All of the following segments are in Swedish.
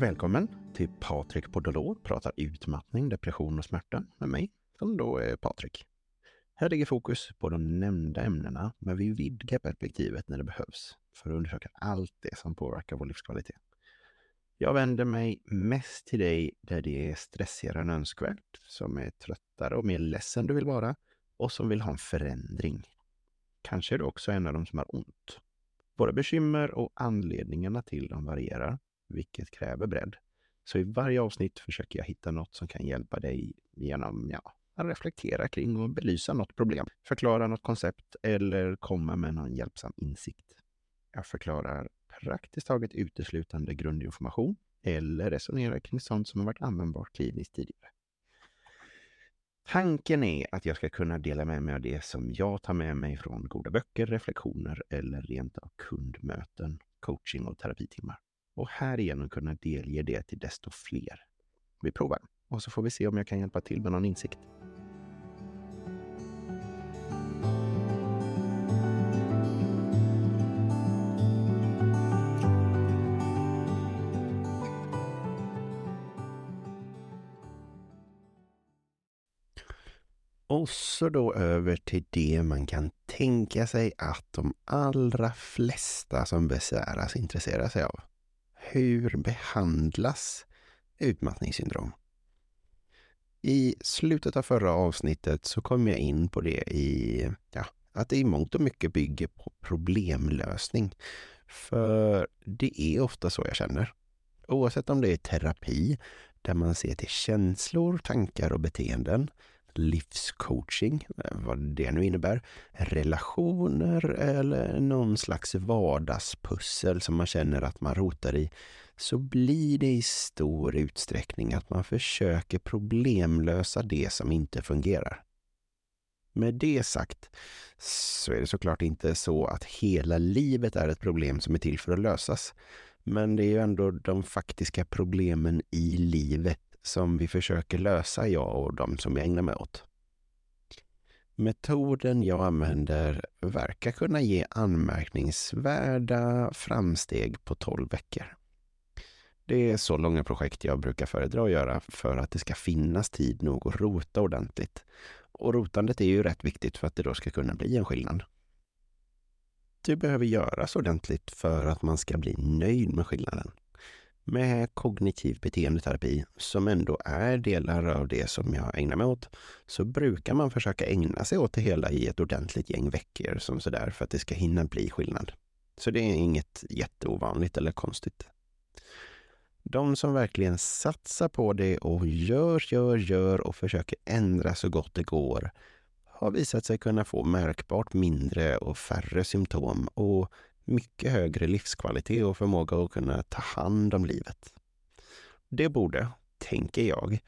Välkommen till Patrik Podolor pratar utmattning, depression och smärta med mig, som då är Patrik. Här ligger fokus på de nämnda ämnena, men vi vidgar perspektivet när det behövs för att undersöka allt det som påverkar vår livskvalitet. Jag vänder mig mest till dig där det är stressigare än önskvärt, som är tröttare och mer ledsen du vill vara och som vill ha en förändring. Kanske är du också en av dem som har ont. Våra bekymmer och anledningarna till dem varierar, vilket kräver bredd. Så i varje avsnitt försöker jag hitta något som kan hjälpa dig genom ja, att reflektera kring och belysa något problem, förklara något koncept eller komma med någon hjälpsam insikt. Jag förklarar praktiskt taget uteslutande grundinformation eller resonerar kring sånt som har varit användbart kliniskt tidigare. Tanken är att jag ska kunna dela med mig av det som jag tar med mig från goda böcker, reflektioner eller rent av kundmöten, coaching och terapitimmar. Och härigenom kunna delge det till desto fler. Vi provar och så får vi se om jag kan hjälpa till med någon insikt. Och så då över till det man kan tänka sig att de allra flesta som besväras intresserar sig av. Hur behandlas utmattningssyndrom? I slutet av förra avsnittet så kom jag in på det i ja, att det i mångt och mycket bygger på problemlösning. För det är ofta så jag känner. Oavsett om det är terapi, där man ser till känslor, tankar och beteenden, livscoaching, eh, vad det nu innebär, relationer eller någon slags vardagspussel som man känner att man rotar i, så blir det i stor utsträckning att man försöker problemlösa det som inte fungerar. Med det sagt så är det såklart inte så att hela livet är ett problem som är till för att lösas. Men det är ju ändå de faktiska problemen i livet som vi försöker lösa, jag och de som jag ägnar mig åt. Metoden jag använder verkar kunna ge anmärkningsvärda framsteg på 12 veckor. Det är så långa projekt jag brukar föredra att göra för att det ska finnas tid nog att rota ordentligt. Och rotandet är ju rätt viktigt för att det då ska kunna bli en skillnad. Det behöver göras ordentligt för att man ska bli nöjd med skillnaden med kognitiv beteendeterapi, som ändå är delar av det som jag ägnar mig åt, så brukar man försöka ägna sig åt det hela i ett ordentligt gäng veckor som sådär för att det ska hinna bli skillnad. Så det är inget jätteovanligt eller konstigt. De som verkligen satsar på det och gör, gör, gör och försöker ändra så gott det går har visat sig kunna få märkbart mindre och färre symptom och mycket högre livskvalitet och förmåga att kunna ta hand om livet. Det borde, tänker jag,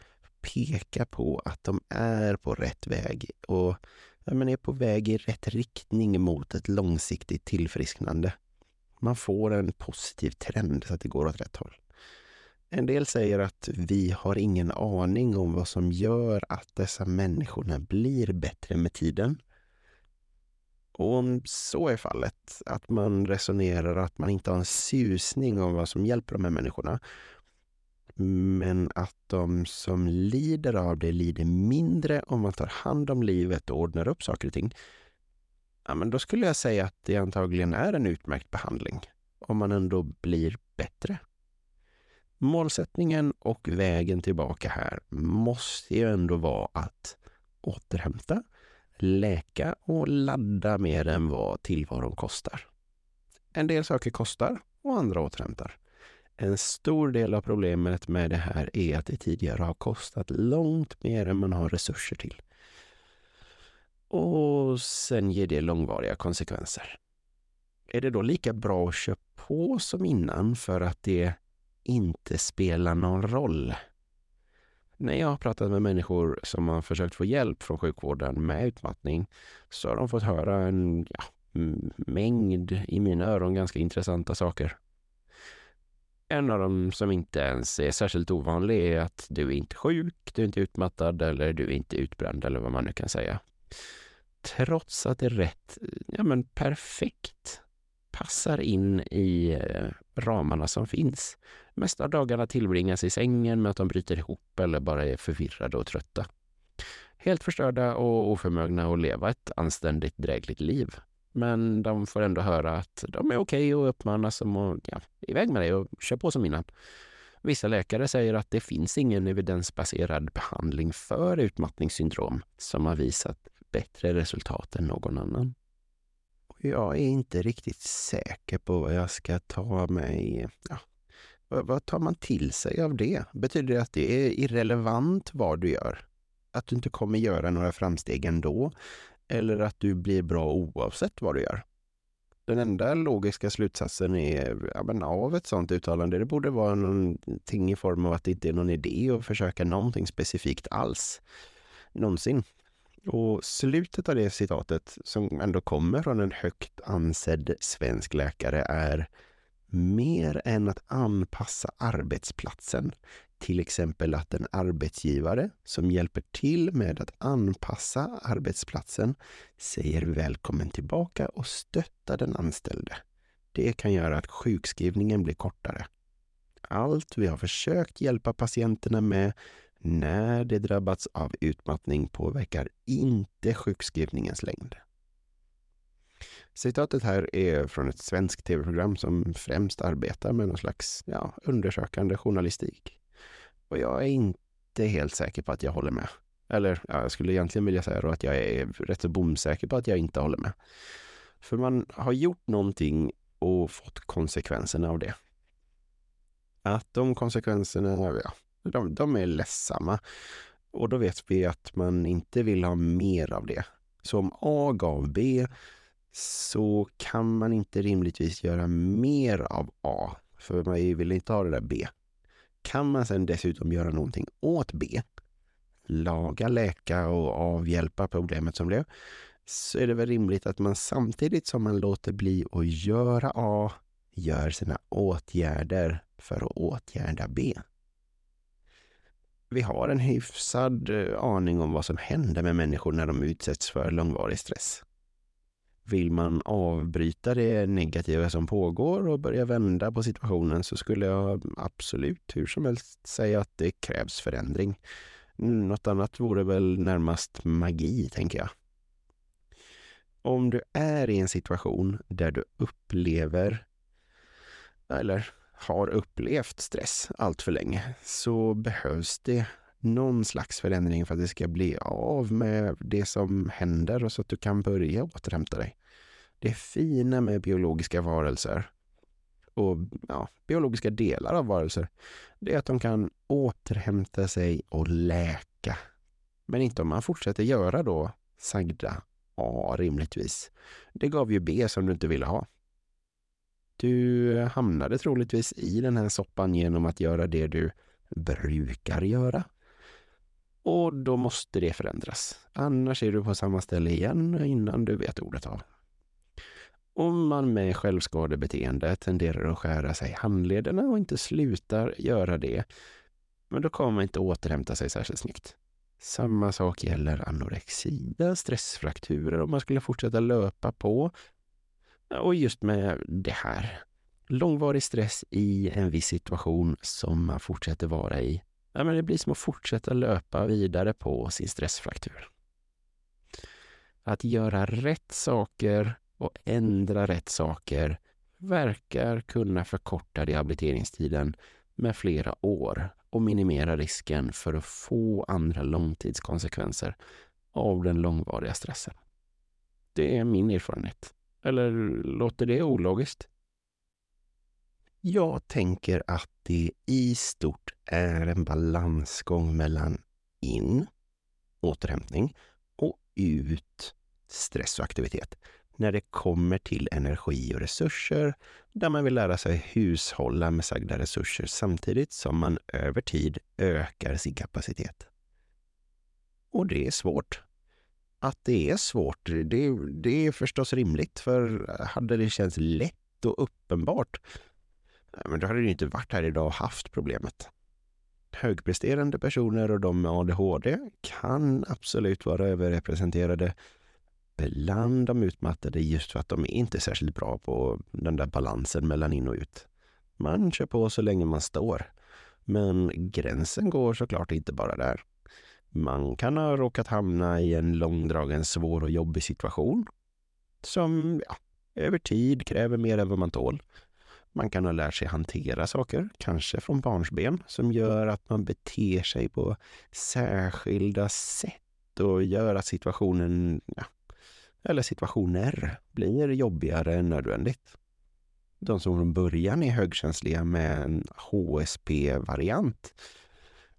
peka på att de är på rätt väg och ja, men är på väg i rätt riktning mot ett långsiktigt tillfrisknande. Man får en positiv trend så att det går åt rätt håll. En del säger att vi har ingen aning om vad som gör att dessa människorna blir bättre med tiden. Och om så är fallet, att man resonerar att man inte har en susning om vad som hjälper de här människorna, men att de som lider av det lider mindre om man tar hand om livet och ordnar upp saker och ting, ja, men då skulle jag säga att det antagligen är en utmärkt behandling, om man ändå blir bättre. Målsättningen och vägen tillbaka här måste ju ändå vara att återhämta, läka och ladda mer än vad tillvaron kostar. En del saker kostar och andra återhämtar. En stor del av problemet med det här är att det tidigare har kostat långt mer än man har resurser till. Och sen ger det långvariga konsekvenser. Är det då lika bra att köra på som innan för att det inte spelar någon roll? När jag har pratat med människor som har försökt få hjälp från sjukvården med utmattning så har de fått höra en ja, mängd, i mina öron, ganska intressanta saker. En av dem som inte ens är särskilt ovanlig är att du är inte sjuk, du är inte utmattad eller du är inte utbränd eller vad man nu kan säga. Trots att det rätt, ja men perfekt passar in i eh, ramarna som finns. Mest av dagarna tillbringas i sängen med att de bryter ihop eller bara är förvirrade och trötta. Helt förstörda och oförmögna att leva ett anständigt drägligt liv. Men de får ändå höra att de är okej okay och uppmanas som att ja, iväg med dig och kör på som innan. Vissa läkare säger att det finns ingen evidensbaserad behandling för utmattningssyndrom som har visat bättre resultat än någon annan. Jag är inte riktigt säker på vad jag ska ta mig... Ja, vad tar man till sig av det? Betyder det att det är irrelevant vad du gör? Att du inte kommer göra några framsteg ändå? Eller att du blir bra oavsett vad du gör? Den enda logiska slutsatsen är, ja, men av ett sådant uttalande, det borde vara någonting i form av att det inte är någon idé att försöka någonting specifikt alls. Någonsin. Och slutet av det citatet, som ändå kommer från en högt ansedd svensk läkare, är mer än att anpassa arbetsplatsen. Till exempel att en arbetsgivare som hjälper till med att anpassa arbetsplatsen säger välkommen tillbaka och stöttar den anställde. Det kan göra att sjukskrivningen blir kortare. Allt vi har försökt hjälpa patienterna med när de drabbats av utmattning påverkar inte sjukskrivningens längd. Citatet här är från ett svenskt tv-program som främst arbetar med någon slags ja, undersökande journalistik. Och jag är inte helt säker på att jag håller med. Eller ja, jag skulle egentligen vilja säga då att jag är rätt så bomsäker på att jag inte håller med. För man har gjort någonting och fått konsekvenserna av det. Att de konsekvenserna, ja, de, de är ledsamma. Och då vet vi att man inte vill ha mer av det. Så om A gav B så kan man inte rimligtvis göra mer av A, för man vill inte ha det där B. Kan man sedan dessutom göra någonting åt B, laga, läka och avhjälpa problemet som blev, så är det väl rimligt att man samtidigt som man låter bli att göra A, gör sina åtgärder för att åtgärda B vi har en hyfsad eh, aning om vad som händer med människor när de utsätts för långvarig stress. Vill man avbryta det negativa som pågår och börja vända på situationen så skulle jag absolut hur som helst säga att det krävs förändring. Något annat vore väl närmast magi, tänker jag. Om du är i en situation där du upplever eller har upplevt stress allt för länge så behövs det någon slags förändring för att det ska bli av med det som händer och så att du kan börja återhämta dig. Det fina med biologiska varelser och ja, biologiska delar av varelser, det är att de kan återhämta sig och läka. Men inte om man fortsätter göra då sagda A rimligtvis. Det gav ju B som du inte ville ha. Du hamnade troligtvis i den här soppan genom att göra det du brukar göra. Och då måste det förändras. Annars är du på samma ställe igen innan du vet ordet av. Om man med självskadebeteende tenderar att skära sig i handlederna och inte slutar göra det, men då kommer man inte återhämta sig särskilt snyggt. Samma sak gäller anorexia, stressfrakturer om man skulle fortsätta löpa på och just med det här. Långvarig stress i en viss situation som man fortsätter vara i. Ja, men det blir som att fortsätta löpa vidare på sin stressfraktur. Att göra rätt saker och ändra rätt saker verkar kunna förkorta rehabiliteringstiden med flera år och minimera risken för att få andra långtidskonsekvenser av den långvariga stressen. Det är min erfarenhet. Eller låter det ologiskt? Jag tänker att det i stort är en balansgång mellan in, återhämtning, och ut, stress och aktivitet. När det kommer till energi och resurser, där man vill lära sig hushålla med sagda resurser samtidigt som man över tid ökar sin kapacitet. Och det är svårt att det är svårt, det, det är förstås rimligt. För hade det känts lätt och uppenbart, men då hade du inte varit här idag och haft problemet. Högpresterande personer och de med ADHD kan absolut vara överrepresenterade bland de utmattade just för att de är inte särskilt bra på den där balansen mellan in och ut. Man kör på så länge man står. Men gränsen går såklart inte bara där. Man kan ha råkat hamna i en långdragen svår och jobbig situation som ja, över tid kräver mer än vad man tål. Man kan ha lärt sig hantera saker, kanske från barnsben, som gör att man beter sig på särskilda sätt och gör att situationen, ja, eller situationer, blir jobbigare än nödvändigt. De som från början är högkänsliga med en HSP-variant,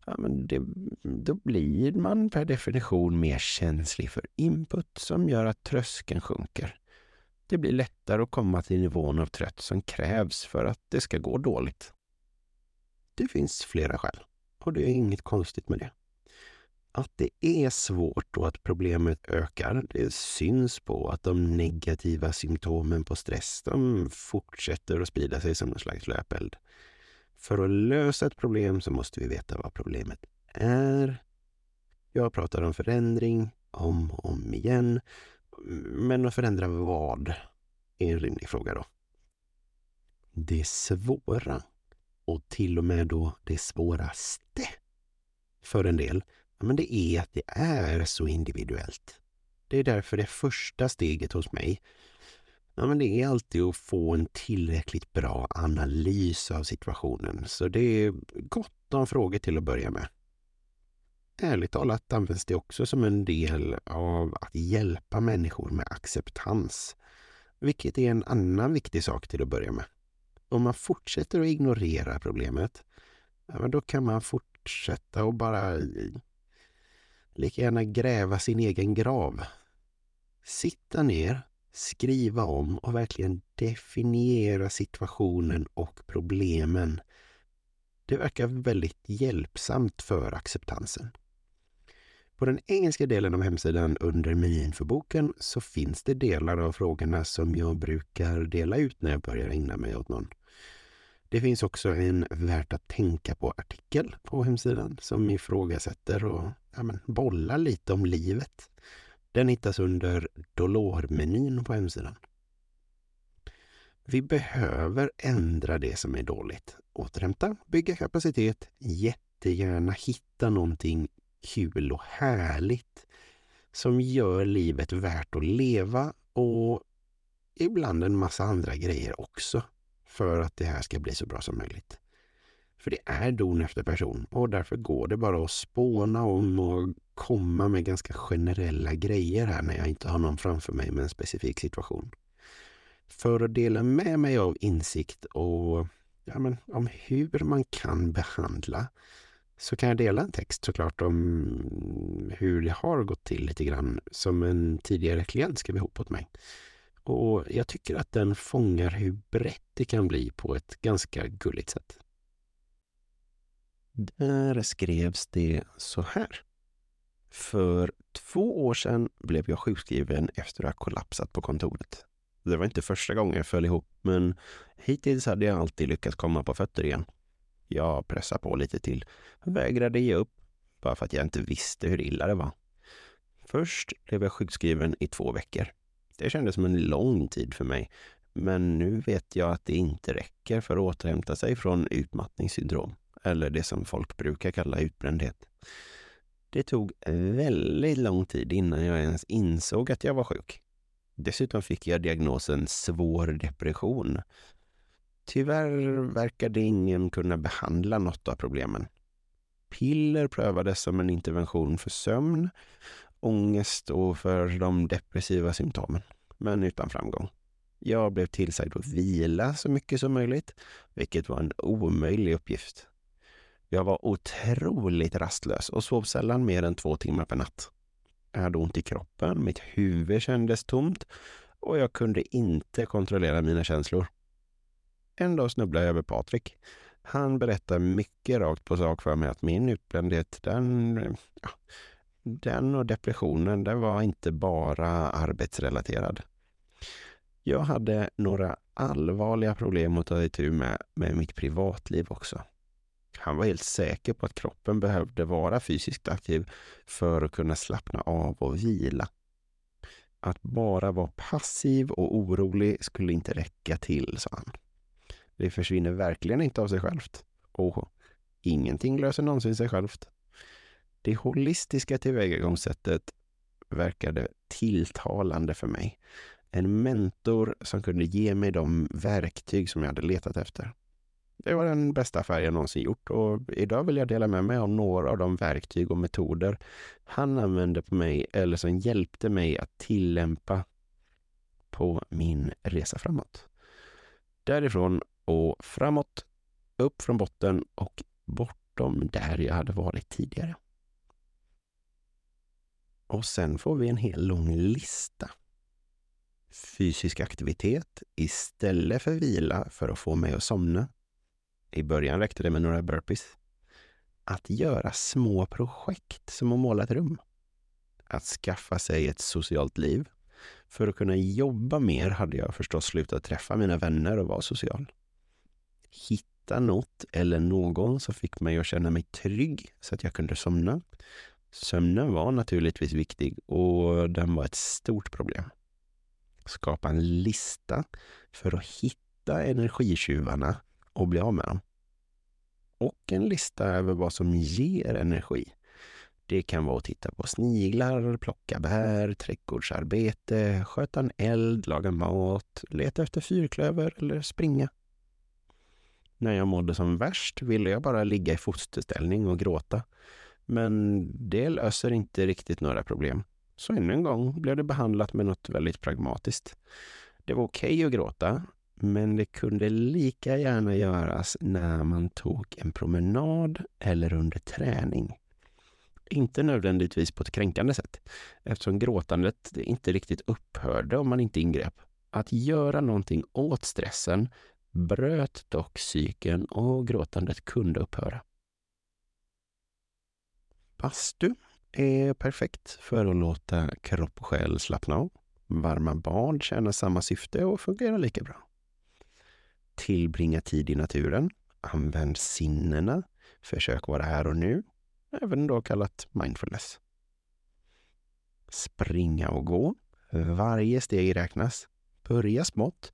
ja, men det, då blir man per definition mer känslig för input som gör att tröskeln sjunker. Det blir lättare att komma till nivån av trött som krävs för att det ska gå dåligt. Det finns flera skäl och det är inget konstigt med det. Att det är svårt och att problemet ökar, det syns på att de negativa symptomen på stress de fortsätter att sprida sig som en slags löpeld. För att lösa ett problem så måste vi veta vad problemet är. Jag pratar om förändring om och om igen men att förändra vad är en rimlig fråga då. Det svåra och till och med då det svåraste för en del, men det är att det är så individuellt. Det är därför det första steget hos mig, ja, men det är alltid att få en tillräckligt bra analys av situationen. Så det är gott om frågor till att börja med ärligt talat används det också som en del av att hjälpa människor med acceptans. Vilket är en annan viktig sak till att börja med. Om man fortsätter att ignorera problemet, då kan man fortsätta och bara lika gärna gräva sin egen grav. Sitta ner, skriva om och verkligen definiera situationen och problemen. Det verkar väldigt hjälpsamt för acceptansen. På den engelska delen av hemsidan under menyn för boken så finns det delar av frågorna som jag brukar dela ut när jag börjar ägna mig åt någon. Det finns också en värt att tänka på-artikel på hemsidan som ifrågasätter och ja, men, bollar lite om livet. Den hittas under Dolor-menyn på hemsidan. Vi behöver ändra det som är dåligt. Återhämta, bygga kapacitet, jättegärna hitta någonting kul och härligt som gör livet värt att leva och ibland en massa andra grejer också för att det här ska bli så bra som möjligt. För det är don efter person och därför går det bara att spåna om och komma med ganska generella grejer här när jag inte har någon framför mig med en specifik situation. För att dela med mig av insikt och ja, men, om hur man kan behandla så kan jag dela en text såklart om hur det har gått till lite grann som en tidigare klient skrev ihop åt mig. Och jag tycker att den fångar hur brett det kan bli på ett ganska gulligt sätt. Där skrevs det så här. För två år sedan blev jag sjukskriven efter att ha kollapsat på kontoret. Det var inte första gången jag föll ihop, men hittills hade jag alltid lyckats komma på fötter igen. Jag pressade på lite till, vägrade ge upp, bara för att jag inte visste hur illa det var. Först blev jag sjukskriven i två veckor. Det kändes som en lång tid för mig, men nu vet jag att det inte räcker för att återhämta sig från utmattningssyndrom, eller det som folk brukar kalla utbrändhet. Det tog väldigt lång tid innan jag ens insåg att jag var sjuk. Dessutom fick jag diagnosen svår depression Tyvärr verkade ingen kunna behandla något av problemen. Piller prövades som en intervention för sömn, ångest och för de depressiva symptomen, men utan framgång. Jag blev tillsagd att vila så mycket som möjligt, vilket var en omöjlig uppgift. Jag var otroligt rastlös och sov sällan mer än två timmar per natt. Jag hade ont i kroppen, mitt huvud kändes tomt och jag kunde inte kontrollera mina känslor. En dag snubblade jag över Patrik. Han berättar mycket rakt på sak för mig att min utbrändhet, den, ja, den och depressionen, den var inte bara arbetsrelaterad. Jag hade några allvarliga problem att ta itu med, med mitt privatliv också. Han var helt säker på att kroppen behövde vara fysiskt aktiv för att kunna slappna av och vila. Att bara vara passiv och orolig skulle inte räcka till, sa han. Det försvinner verkligen inte av sig självt. Och ingenting löser någonsin sig självt. Det holistiska tillvägagångssättet verkade tilltalande för mig. En mentor som kunde ge mig de verktyg som jag hade letat efter. Det var den bästa affär jag någonsin gjort och idag vill jag dela med mig av några av de verktyg och metoder han använde på mig eller som hjälpte mig att tillämpa på min resa framåt. Därifrån och framåt, upp från botten och bortom där jag hade varit tidigare. Och sen får vi en hel lång lista. Fysisk aktivitet istället för vila för att få mig att somna. I början räckte det med några burpees. Att göra små projekt som att måla ett rum. Att skaffa sig ett socialt liv. För att kunna jobba mer hade jag förstås slutat träffa mina vänner och vara social. Hitta något eller någon som fick mig att känna mig trygg så att jag kunde somna. Sömnen var naturligtvis viktig och den var ett stort problem. Skapa en lista för att hitta energitjuvarna och bli av med dem. Och en lista över vad som ger energi. Det kan vara att titta på sniglar, plocka bär, trädgårdsarbete, sköta en eld, laga mat, leta efter fyrklöver eller springa. När jag mådde som värst ville jag bara ligga i fosterställning och gråta. Men det löser inte riktigt några problem. Så ännu en gång blev det behandlat med något väldigt pragmatiskt. Det var okej okay att gråta, men det kunde lika gärna göras när man tog en promenad eller under träning. Inte nödvändigtvis på ett kränkande sätt, eftersom gråtandet inte riktigt upphörde om man inte ingrep. Att göra någonting åt stressen bröt dock cykeln och gråtandet kunde upphöra. Bastu är perfekt för att låta kropp och själ slappna av. Varma bad tjänar samma syfte och fungerar lika bra. Tillbringa tid i naturen. Använd sinnena. Försök vara här och nu. Även då kallat mindfulness. Springa och gå. Varje steg räknas. Börja smått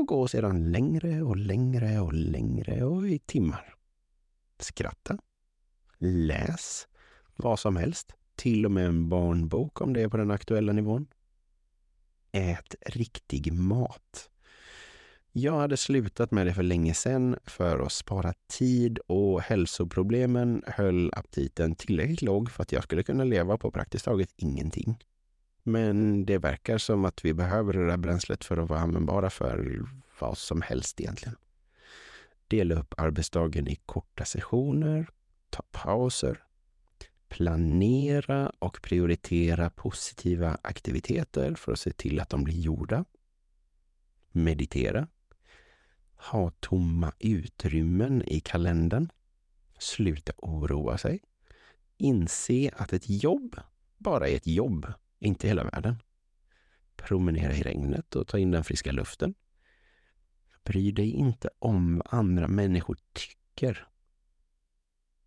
och gå sedan längre och längre och längre och i timmar. Skratta. Läs. Vad som helst. Till och med en barnbok om det är på den aktuella nivån. Ät riktig mat. Jag hade slutat med det för länge sedan för att spara tid och hälsoproblemen höll aptiten tillräckligt låg för att jag skulle kunna leva på praktiskt taget ingenting. Men det verkar som att vi behöver det där bränslet för att vara användbara för vad som helst egentligen. Dela upp arbetsdagen i korta sessioner, ta pauser, planera och prioritera positiva aktiviteter för att se till att de blir gjorda. Meditera. Ha tomma utrymmen i kalendern. Sluta oroa sig. Inse att ett jobb bara är ett jobb, inte hela världen. Promenera i regnet och ta in den friska luften. Bry dig inte om vad andra människor tycker.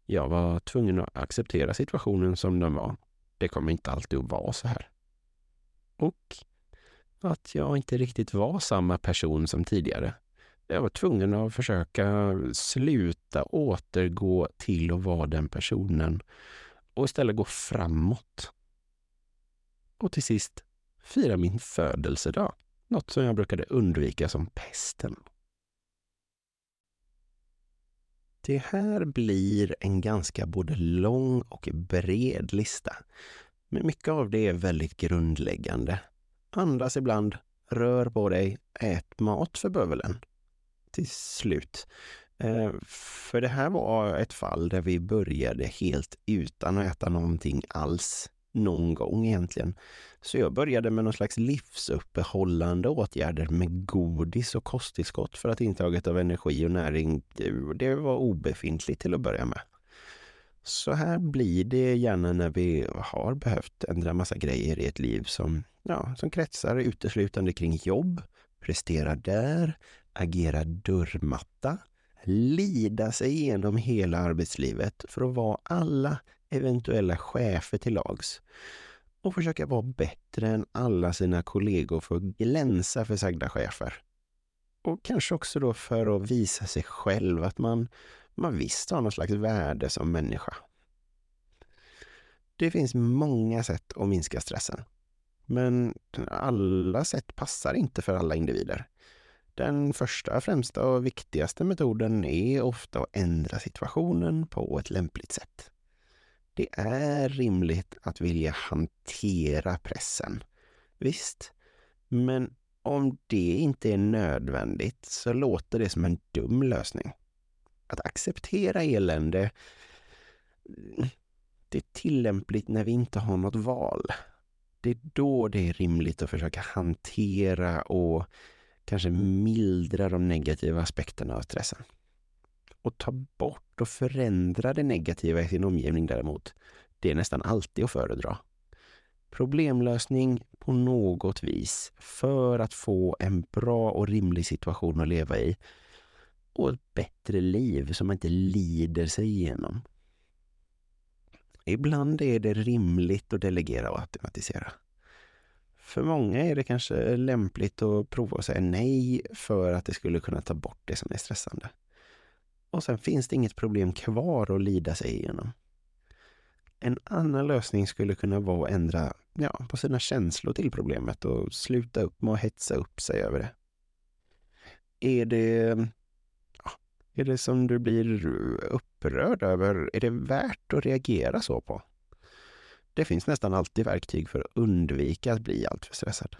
Jag var tvungen att acceptera situationen som den var. Det kommer inte alltid att vara så här. Och att jag inte riktigt var samma person som tidigare. Jag var tvungen att försöka sluta återgå till att vara den personen och istället gå framåt. Och till sist fira min födelsedag. Något som jag brukade undvika som pesten. Det här blir en ganska både lång och bred lista. Men mycket av det är väldigt grundläggande. Andas ibland, rör på dig, ät mat för bövelen. Till slut. Eh, för det här var ett fall där vi började helt utan att äta någonting alls någon gång egentligen. Så jag började med någon slags livsuppehållande åtgärder med godis och kosttillskott för att intaget av energi och näring, det var obefintligt till att börja med. Så här blir det gärna när vi har behövt ändra massa grejer i ett liv som, ja, som kretsar uteslutande kring jobb, prestera där, agera dörrmatta, lida sig igenom hela arbetslivet för att vara alla eventuella chefer till lags och försöka vara bättre än alla sina kollegor för att glänsa för sagda chefer. Och kanske också då för att visa sig själv att man, man visst har någon slags värde som människa. Det finns många sätt att minska stressen. Men alla sätt passar inte för alla individer. Den första, främsta och viktigaste metoden är ofta att ändra situationen på ett lämpligt sätt. Det är rimligt att vilja hantera pressen. Visst, men om det inte är nödvändigt så låter det som en dum lösning. Att acceptera elände, det är tillämpligt när vi inte har något val. Det är då det är rimligt att försöka hantera och kanske mildra de negativa aspekterna av stressen. Att ta bort och förändra det negativa i sin omgivning däremot, det är nästan alltid att föredra. Problemlösning på något vis för att få en bra och rimlig situation att leva i och ett bättre liv som man inte lider sig igenom. Ibland är det rimligt att delegera och automatisera. För många är det kanske lämpligt att prova att säga nej för att det skulle kunna ta bort det som är stressande. Och sen finns det inget problem kvar att lida sig igenom. En annan lösning skulle kunna vara att ändra ja, på sina känslor till problemet och sluta upp med att hetsa upp sig över det. Är det, ja, är det som du blir upprörd över, är det värt att reagera så på? Det finns nästan alltid verktyg för att undvika att bli alltför stressad.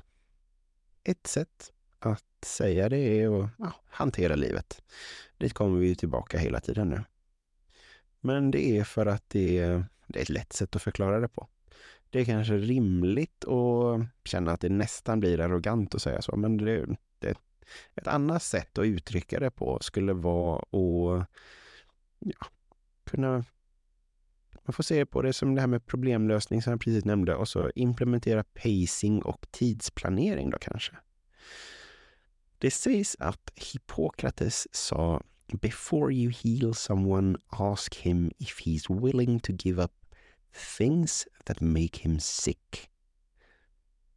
Ett sätt att säga det är att ja, hantera livet. Dit kommer vi tillbaka hela tiden nu. Men det är för att det är, det är ett lätt sätt att förklara det på. Det är kanske rimligt att känna att det nästan blir arrogant att säga så, men det, det, ett annat sätt att uttrycka det på skulle vara att ja, kunna man får se på det som det här med problemlösning som jag precis nämnde och så implementera pacing och tidsplanering då kanske. Det sägs att Hippokrates sa Before you heal someone, ask him if he's willing to give up things that make him sick.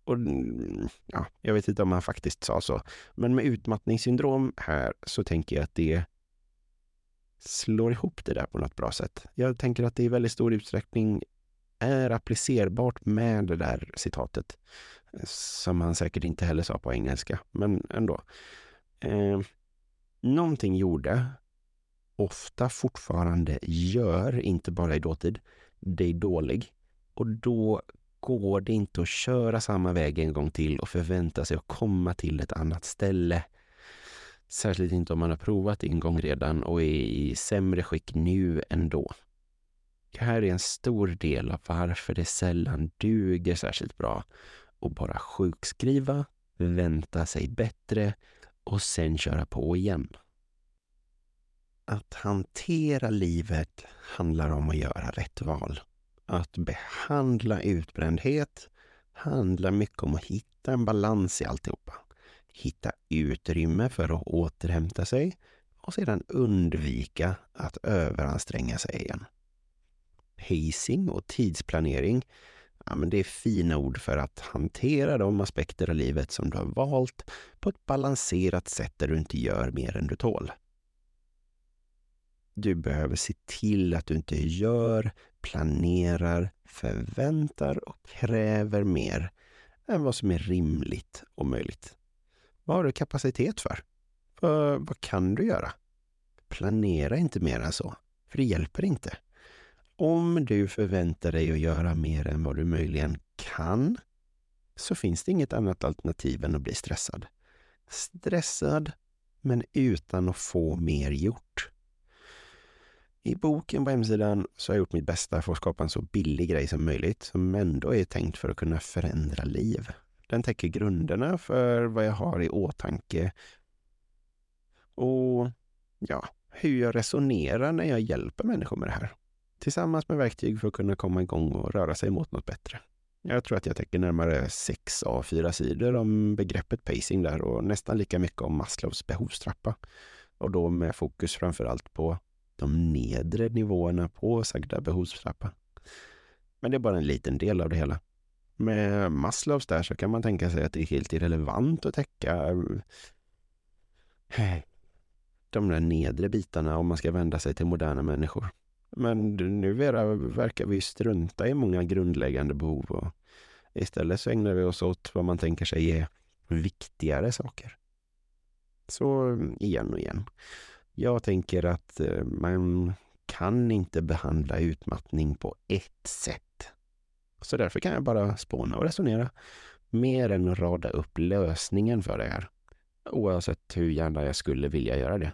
Och ja, jag vet inte om han faktiskt sa så. Men med utmattningssyndrom här så tänker jag att det slår ihop det där på något bra sätt. Jag tänker att det i väldigt stor utsträckning är applicerbart med det där citatet. Som han säkert inte heller sa på engelska, men ändå. Eh, någonting gjorde, ofta fortfarande gör, inte bara i dåtid, dig dålig. Och då går det inte att köra samma väg en gång till och förvänta sig att komma till ett annat ställe Särskilt inte om man har provat en gång redan och är i sämre skick nu ändå. Det här är en stor del av varför det sällan duger särskilt bra och bara sjukskriva, vänta sig bättre och sen köra på igen. Att hantera livet handlar om att göra rätt val. Att behandla utbrändhet handlar mycket om att hitta en balans i alltihopa hitta utrymme för att återhämta sig och sedan undvika att överanstränga sig igen. Pacing och tidsplanering, ja, men det är fina ord för att hantera de aspekter av livet som du har valt på ett balanserat sätt där du inte gör mer än du tål. Du behöver se till att du inte gör, planerar, förväntar och kräver mer än vad som är rimligt och möjligt. Vad har du kapacitet för? för? Vad kan du göra? Planera inte mer än så, för det hjälper inte. Om du förväntar dig att göra mer än vad du möjligen kan, så finns det inget annat alternativ än att bli stressad. Stressad, men utan att få mer gjort. I boken på hemsidan så har jag gjort mitt bästa för att skapa en så billig grej som möjligt, som ändå är tänkt för att kunna förändra liv. Den täcker grunderna för vad jag har i åtanke och ja, hur jag resonerar när jag hjälper människor med det här. Tillsammans med verktyg för att kunna komma igång och röra sig mot något bättre. Jag tror att jag täcker närmare sex av fyra sidor om begreppet pacing där och nästan lika mycket om Maslows behovstrappa. Och då med fokus framför allt på de nedre nivåerna på sagda behovstrappa. Men det är bara en liten del av det hela. Med Maslows där så kan man tänka sig att det är helt irrelevant att täcka de där nedre bitarna om man ska vända sig till moderna människor. Men nu verkar vi strunta i många grundläggande behov och istället så ägnar vi oss åt vad man tänker sig är viktigare saker. Så igen och igen. Jag tänker att eh, man kan inte behandla utmattning på ett sätt. Så därför kan jag bara spåna och resonera mer än rada upp lösningen för det här. Oavsett hur gärna jag skulle vilja göra det.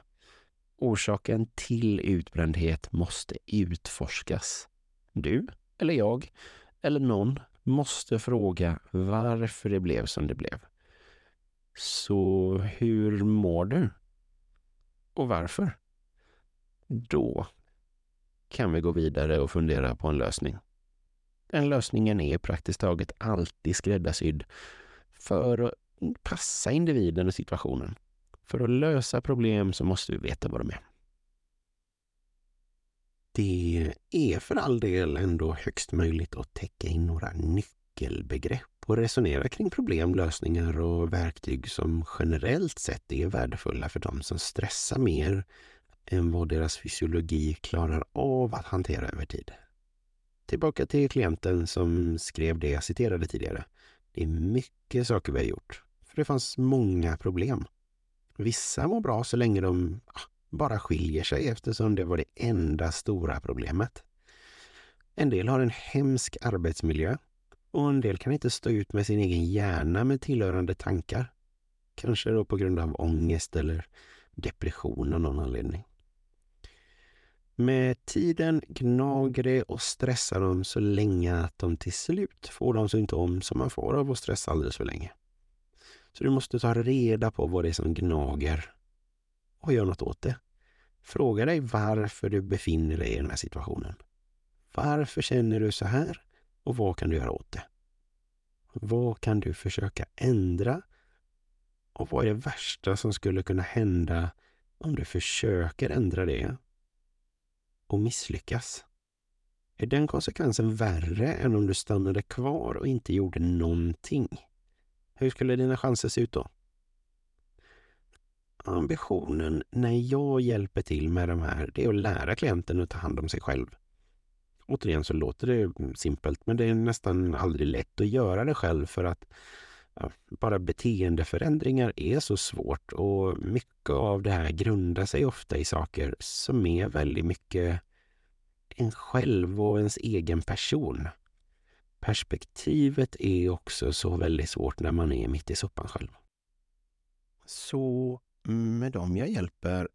Orsaken till utbrändhet måste utforskas. Du, eller jag, eller någon måste fråga varför det blev som det blev. Så hur mår du? Och varför? Då kan vi gå vidare och fundera på en lösning. Den lösningen är praktiskt taget alltid skräddarsydd för att passa individen och situationen. För att lösa problem så måste vi veta vad de är. Det är för all del ändå högst möjligt att täcka in några nyckelbegrepp och resonera kring problem, lösningar och verktyg som generellt sett är värdefulla för de som stressar mer än vad deras fysiologi klarar av att hantera över tid. Tillbaka till klienten som skrev det jag citerade tidigare. Det är mycket saker vi har gjort, för det fanns många problem. Vissa mår bra så länge de ah, bara skiljer sig eftersom det var det enda stora problemet. En del har en hemsk arbetsmiljö och en del kan inte stå ut med sin egen hjärna med tillhörande tankar. Kanske då på grund av ångest eller depression av någon anledning. Med tiden gnager det och stressar dem så länge att de till slut får de symptom som man får av att stressa alldeles för länge. Så du måste ta reda på vad det är som gnager och göra något åt det. Fråga dig varför du befinner dig i den här situationen. Varför känner du så här och vad kan du göra åt det? Vad kan du försöka ändra? Och vad är det värsta som skulle kunna hända om du försöker ändra det och misslyckas? Är den konsekvensen värre än om du stannade kvar och inte gjorde någonting? Hur skulle dina chanser se ut då? Ambitionen när jag hjälper till med de här, det är att lära klienten att ta hand om sig själv. Återigen så låter det simpelt, men det är nästan aldrig lätt att göra det själv för att ja, bara beteendeförändringar är så svårt och mycket av det här grundar sig ofta i saker som är väldigt mycket en själv och ens egen person. Perspektivet är också så väldigt svårt när man är mitt i soppan själv. Så med dem jag hjälper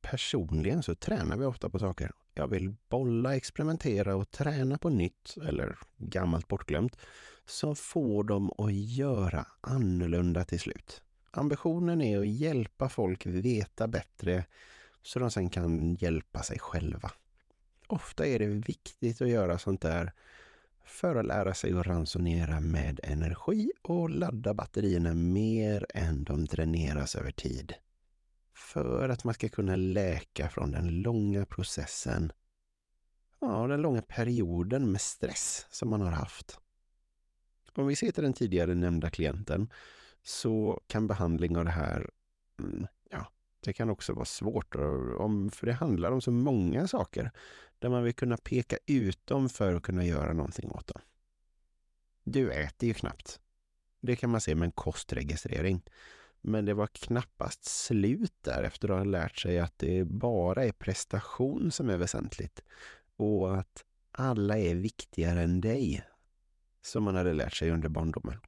personligen så tränar vi ofta på saker. Jag vill bolla, experimentera och träna på nytt eller gammalt bortglömt som får dem att göra annorlunda till slut. Ambitionen är att hjälpa folk veta bättre så de sen kan hjälpa sig själva. Ofta är det viktigt att göra sånt där för att lära sig att ransonera med energi och ladda batterierna mer än de dräneras över tid. För att man ska kunna läka från den långa processen, ja, den långa perioden med stress som man har haft. Om vi ser till den tidigare nämnda klienten så kan behandling av det här, mm, ja, det kan också vara svårt. Om, för det handlar om så många saker där man vill kunna peka ut dem för att kunna göra någonting åt dem. Du äter ju knappt. Det kan man se med en kostregistrering. Men det var knappast slut där efter att ha lärt sig att det bara är prestation som är väsentligt och att alla är viktigare än dig, som man hade lärt sig under barndomen.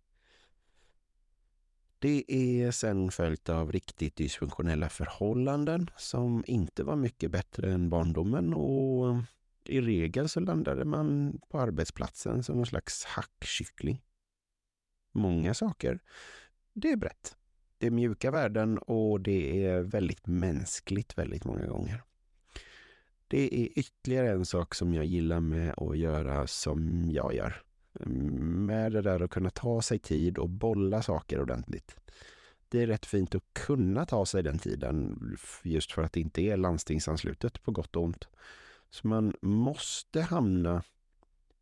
Det är sen följt av riktigt dysfunktionella förhållanden som inte var mycket bättre än barndomen och i regel så landade man på arbetsplatsen som någon slags hackkyckling. Många saker, det är brett. Det är mjuka värden och det är väldigt mänskligt väldigt många gånger. Det är ytterligare en sak som jag gillar med att göra som jag gör. Med det där att kunna ta sig tid och bolla saker ordentligt. Det är rätt fint att kunna ta sig den tiden just för att det inte är landstingsanslutet på gott och ont. Så man måste hamna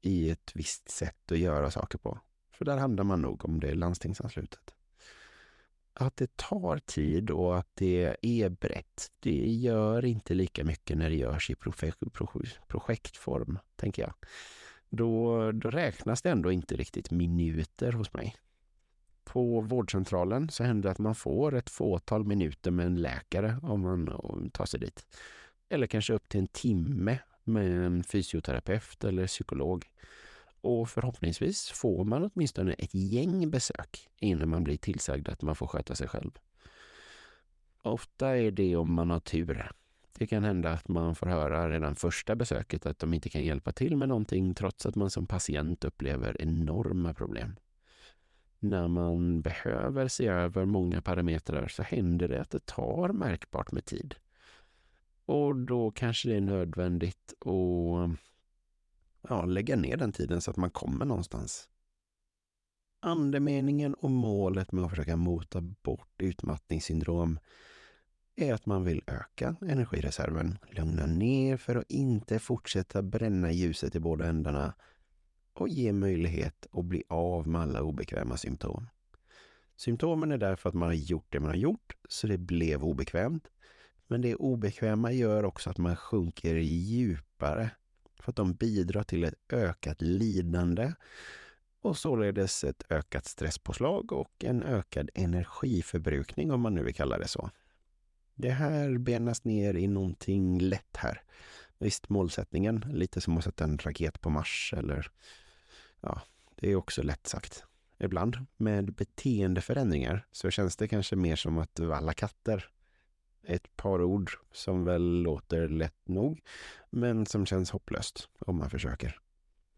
i ett visst sätt att göra saker på. För där handlar man nog om det är landstingsanslutet. Att det tar tid och att det är brett, det gör inte lika mycket när det görs i projektform, tänker jag. Då, då räknas det ändå inte riktigt minuter hos mig. På vårdcentralen så händer det att man får ett fåtal minuter med en läkare om man tar sig dit. Eller kanske upp till en timme med en fysioterapeut eller psykolog. Och förhoppningsvis får man åtminstone ett gäng besök innan man blir tillsagd att man får sköta sig själv. Ofta är det om man har tur. Det kan hända att man får höra redan första besöket att de inte kan hjälpa till med någonting trots att man som patient upplever enorma problem. När man behöver se över många parametrar så händer det att det tar märkbart med tid. Och då kanske det är nödvändigt att ja, lägga ner den tiden så att man kommer någonstans. Andemeningen och målet med att försöka mota bort utmattningssyndrom är att man vill öka energireserven, lugna ner för att inte fortsätta bränna ljuset i båda ändarna och ge möjlighet att bli av med alla obekväma symptom. Symptomen är därför att man har gjort det man har gjort, så det blev obekvämt. Men det obekväma gör också att man sjunker djupare för att de bidrar till ett ökat lidande och således ett ökat stresspåslag och en ökad energiförbrukning om man nu vill kalla det så. Det här benas ner i någonting lätt här. Visst, målsättningen, lite som att sätta en raket på Mars eller ja, det är också lätt sagt. Ibland med beteendeförändringar så känns det kanske mer som att valla katter ett par ord som väl låter lätt nog, men som känns hopplöst om man försöker.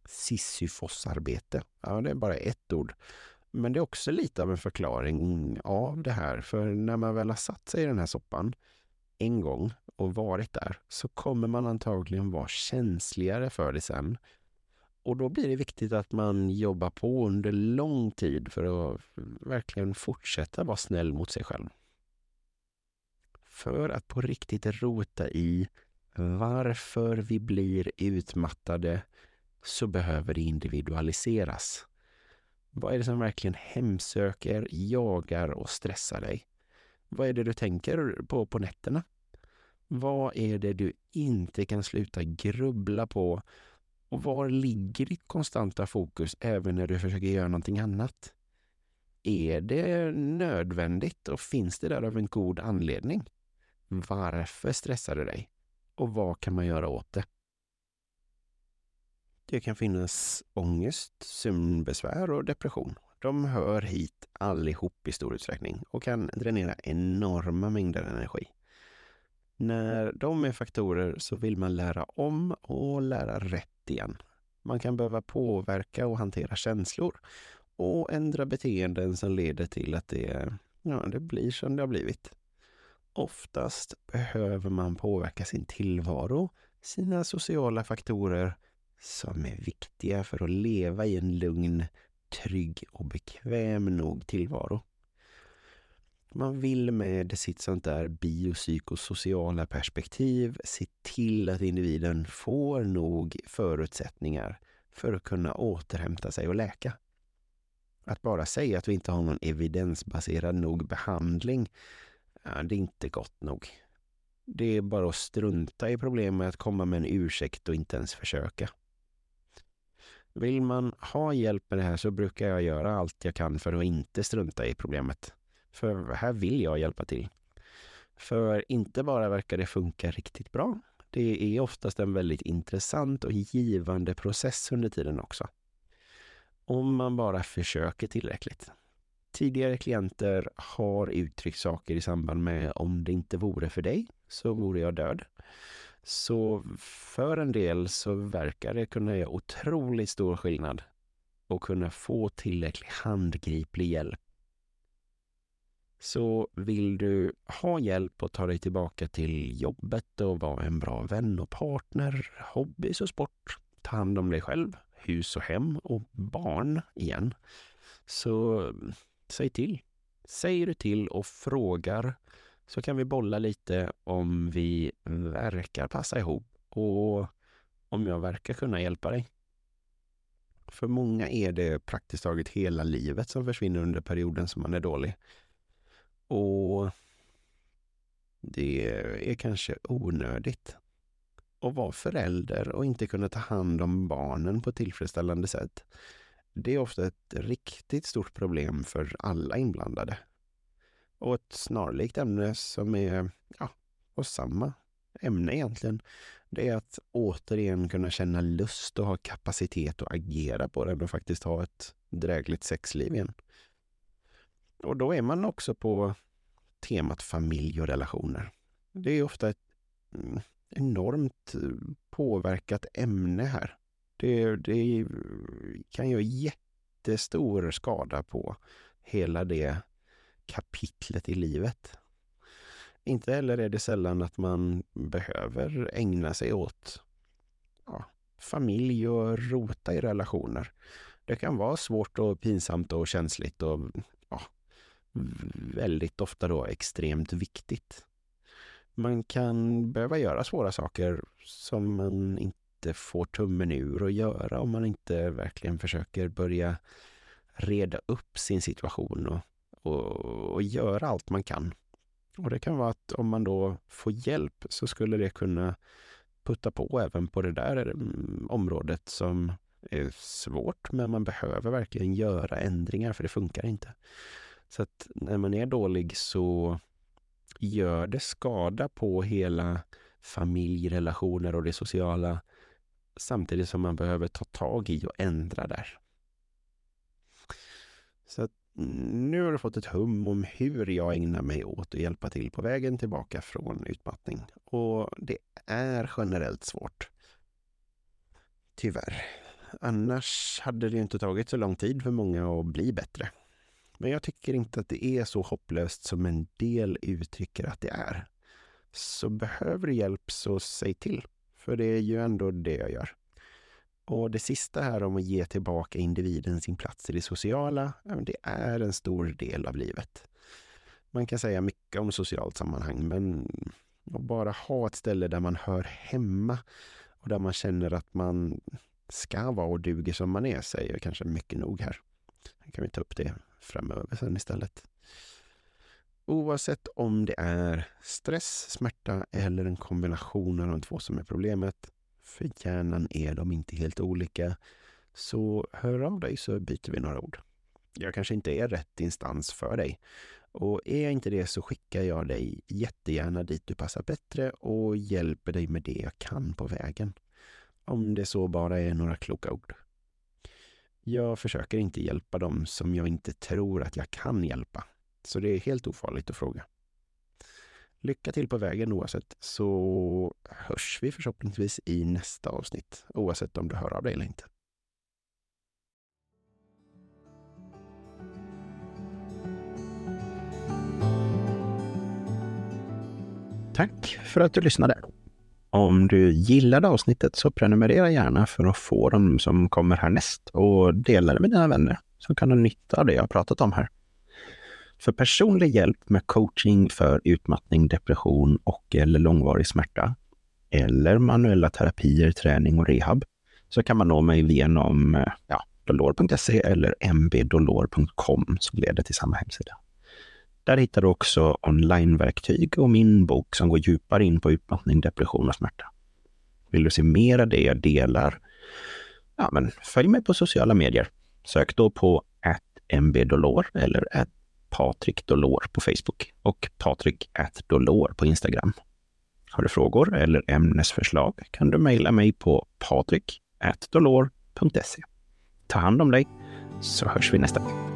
Sisyfosarbete, ja det är bara ett ord. Men det är också lite av en förklaring av det här, för när man väl har satt sig i den här soppan en gång och varit där så kommer man antagligen vara känsligare för det sen. Och då blir det viktigt att man jobbar på under lång tid för att verkligen fortsätta vara snäll mot sig själv för att på riktigt rota i varför vi blir utmattade så behöver det individualiseras. Vad är det som verkligen hemsöker, jagar och stressar dig? Vad är det du tänker på på nätterna? Vad är det du inte kan sluta grubbla på? Och var ligger ditt konstanta fokus även när du försöker göra någonting annat? Är det nödvändigt och finns det där av en god anledning? Varför stressar du dig? Och vad kan man göra åt det? Det kan finnas ångest, sömnbesvär och depression. De hör hit allihop i stor utsträckning och kan dränera enorma mängder energi. När de är faktorer så vill man lära om och lära rätt igen. Man kan behöva påverka och hantera känslor och ändra beteenden som leder till att det, ja, det blir som det har blivit. Oftast behöver man påverka sin tillvaro, sina sociala faktorer som är viktiga för att leva i en lugn, trygg och bekväm nog tillvaro. Man vill med sitt sånt där biopsykosociala perspektiv se till att individen får nog förutsättningar för att kunna återhämta sig och läka. Att bara säga att vi inte har någon evidensbaserad nog behandling ja, det är inte gott nog. Det är bara att strunta i problemet, att komma med en ursäkt och inte ens försöka. Vill man ha hjälp med det här så brukar jag göra allt jag kan för att inte strunta i problemet. För här vill jag hjälpa till. För inte bara verkar det funka riktigt bra, det är oftast en väldigt intressant och givande process under tiden också. Om man bara försöker tillräckligt. Tidigare klienter har uttryckt saker i samband med om det inte vore för dig så vore jag död. Så för en del så verkar det kunna göra otroligt stor skillnad och kunna få tillräcklig handgriplig hjälp. Så vill du ha hjälp att ta dig tillbaka till jobbet och vara en bra vän och partner, hobbys och sport, ta hand om dig själv, hus och hem och barn igen. Så säg till. Säger du till och frågar så kan vi bolla lite om vi verkar passa ihop och om jag verkar kunna hjälpa dig. För många är det praktiskt taget hela livet som försvinner under perioden som man är dålig. Och det är kanske onödigt att vara förälder och inte kunna ta hand om barnen på ett tillfredsställande sätt. Det är ofta ett riktigt stort problem för alla inblandade. Och ett snarlikt ämne som är, ja, och samma ämne egentligen, det är att återigen kunna känna lust och ha kapacitet att agera på den och faktiskt ha ett drägligt sexliv igen. Och då är man också på temat familj och relationer. Det är ofta ett mm, enormt eh, påverkat ämne här. Det, det kan göra jättestor skada på hela det kapitlet i livet. Inte heller är det sällan att man behöver ägna sig åt ja, familj och rota i relationer. Det kan vara svårt och pinsamt och känsligt och ja, väldigt ofta då extremt viktigt. Man kan behöva göra svåra saker som man inte får tummen ur att göra om man inte verkligen försöker börja reda upp sin situation och, och, och göra allt man kan. Och det kan vara att om man då får hjälp så skulle det kunna putta på även på det där mm, området som är svårt, men man behöver verkligen göra ändringar för det funkar inte. Så att när man är dålig så gör det skada på hela familjerelationer och det sociala samtidigt som man behöver ta tag i och ändra där. Så att nu har du fått ett hum om hur jag ägnar mig åt att hjälpa till på vägen tillbaka från utmattning. Och det är generellt svårt. Tyvärr. Annars hade det inte tagit så lång tid för många att bli bättre. Men jag tycker inte att det är så hopplöst som en del uttrycker att det är. Så behöver du hjälp så säg till. För det är ju ändå det jag gör. Och det sista här om att ge tillbaka individen sin plats i det sociala, det är en stor del av livet. Man kan säga mycket om socialt sammanhang, men att bara ha ett ställe där man hör hemma och där man känner att man ska vara och duger som man är, säger kanske mycket nog här. Då kan vi ta upp det framöver sen istället. Oavsett om det är stress, smärta eller en kombination av de två som är problemet, för hjärnan är de inte helt olika, så hör av dig så byter vi några ord. Jag kanske inte är rätt instans för dig. Och är jag inte det så skickar jag dig jättegärna dit du passar bättre och hjälper dig med det jag kan på vägen. Om det så bara är några kloka ord. Jag försöker inte hjälpa dem som jag inte tror att jag kan hjälpa. Så det är helt ofarligt att fråga. Lycka till på vägen oavsett, så hörs vi förhoppningsvis i nästa avsnitt, oavsett om du hör av dig eller inte. Tack för att du lyssnade. Om du gillade avsnittet så prenumerera gärna för att få dem som kommer härnäst och dela det med dina vänner som kan ha nytta av det jag pratat om här. För personlig hjälp med coaching för utmattning, depression och eller långvarig smärta eller manuella terapier, träning och rehab så kan man nå mig genom eh, ja, dolor.se eller mbdolor.com som leder till samma hemsida. Där hittar du också onlineverktyg och min bok som går djupare in på utmattning, depression och smärta. Vill du se mer av det jag delar? Ja, men följ mig på sociala medier. Sök då på mbdolor eller Patrik Dolor på Facebook och Patrik Dolor på Instagram. Har du frågor eller ämnesförslag kan du mejla mig på patrik.dolor.se. Ta hand om dig så hörs vi nästa gång.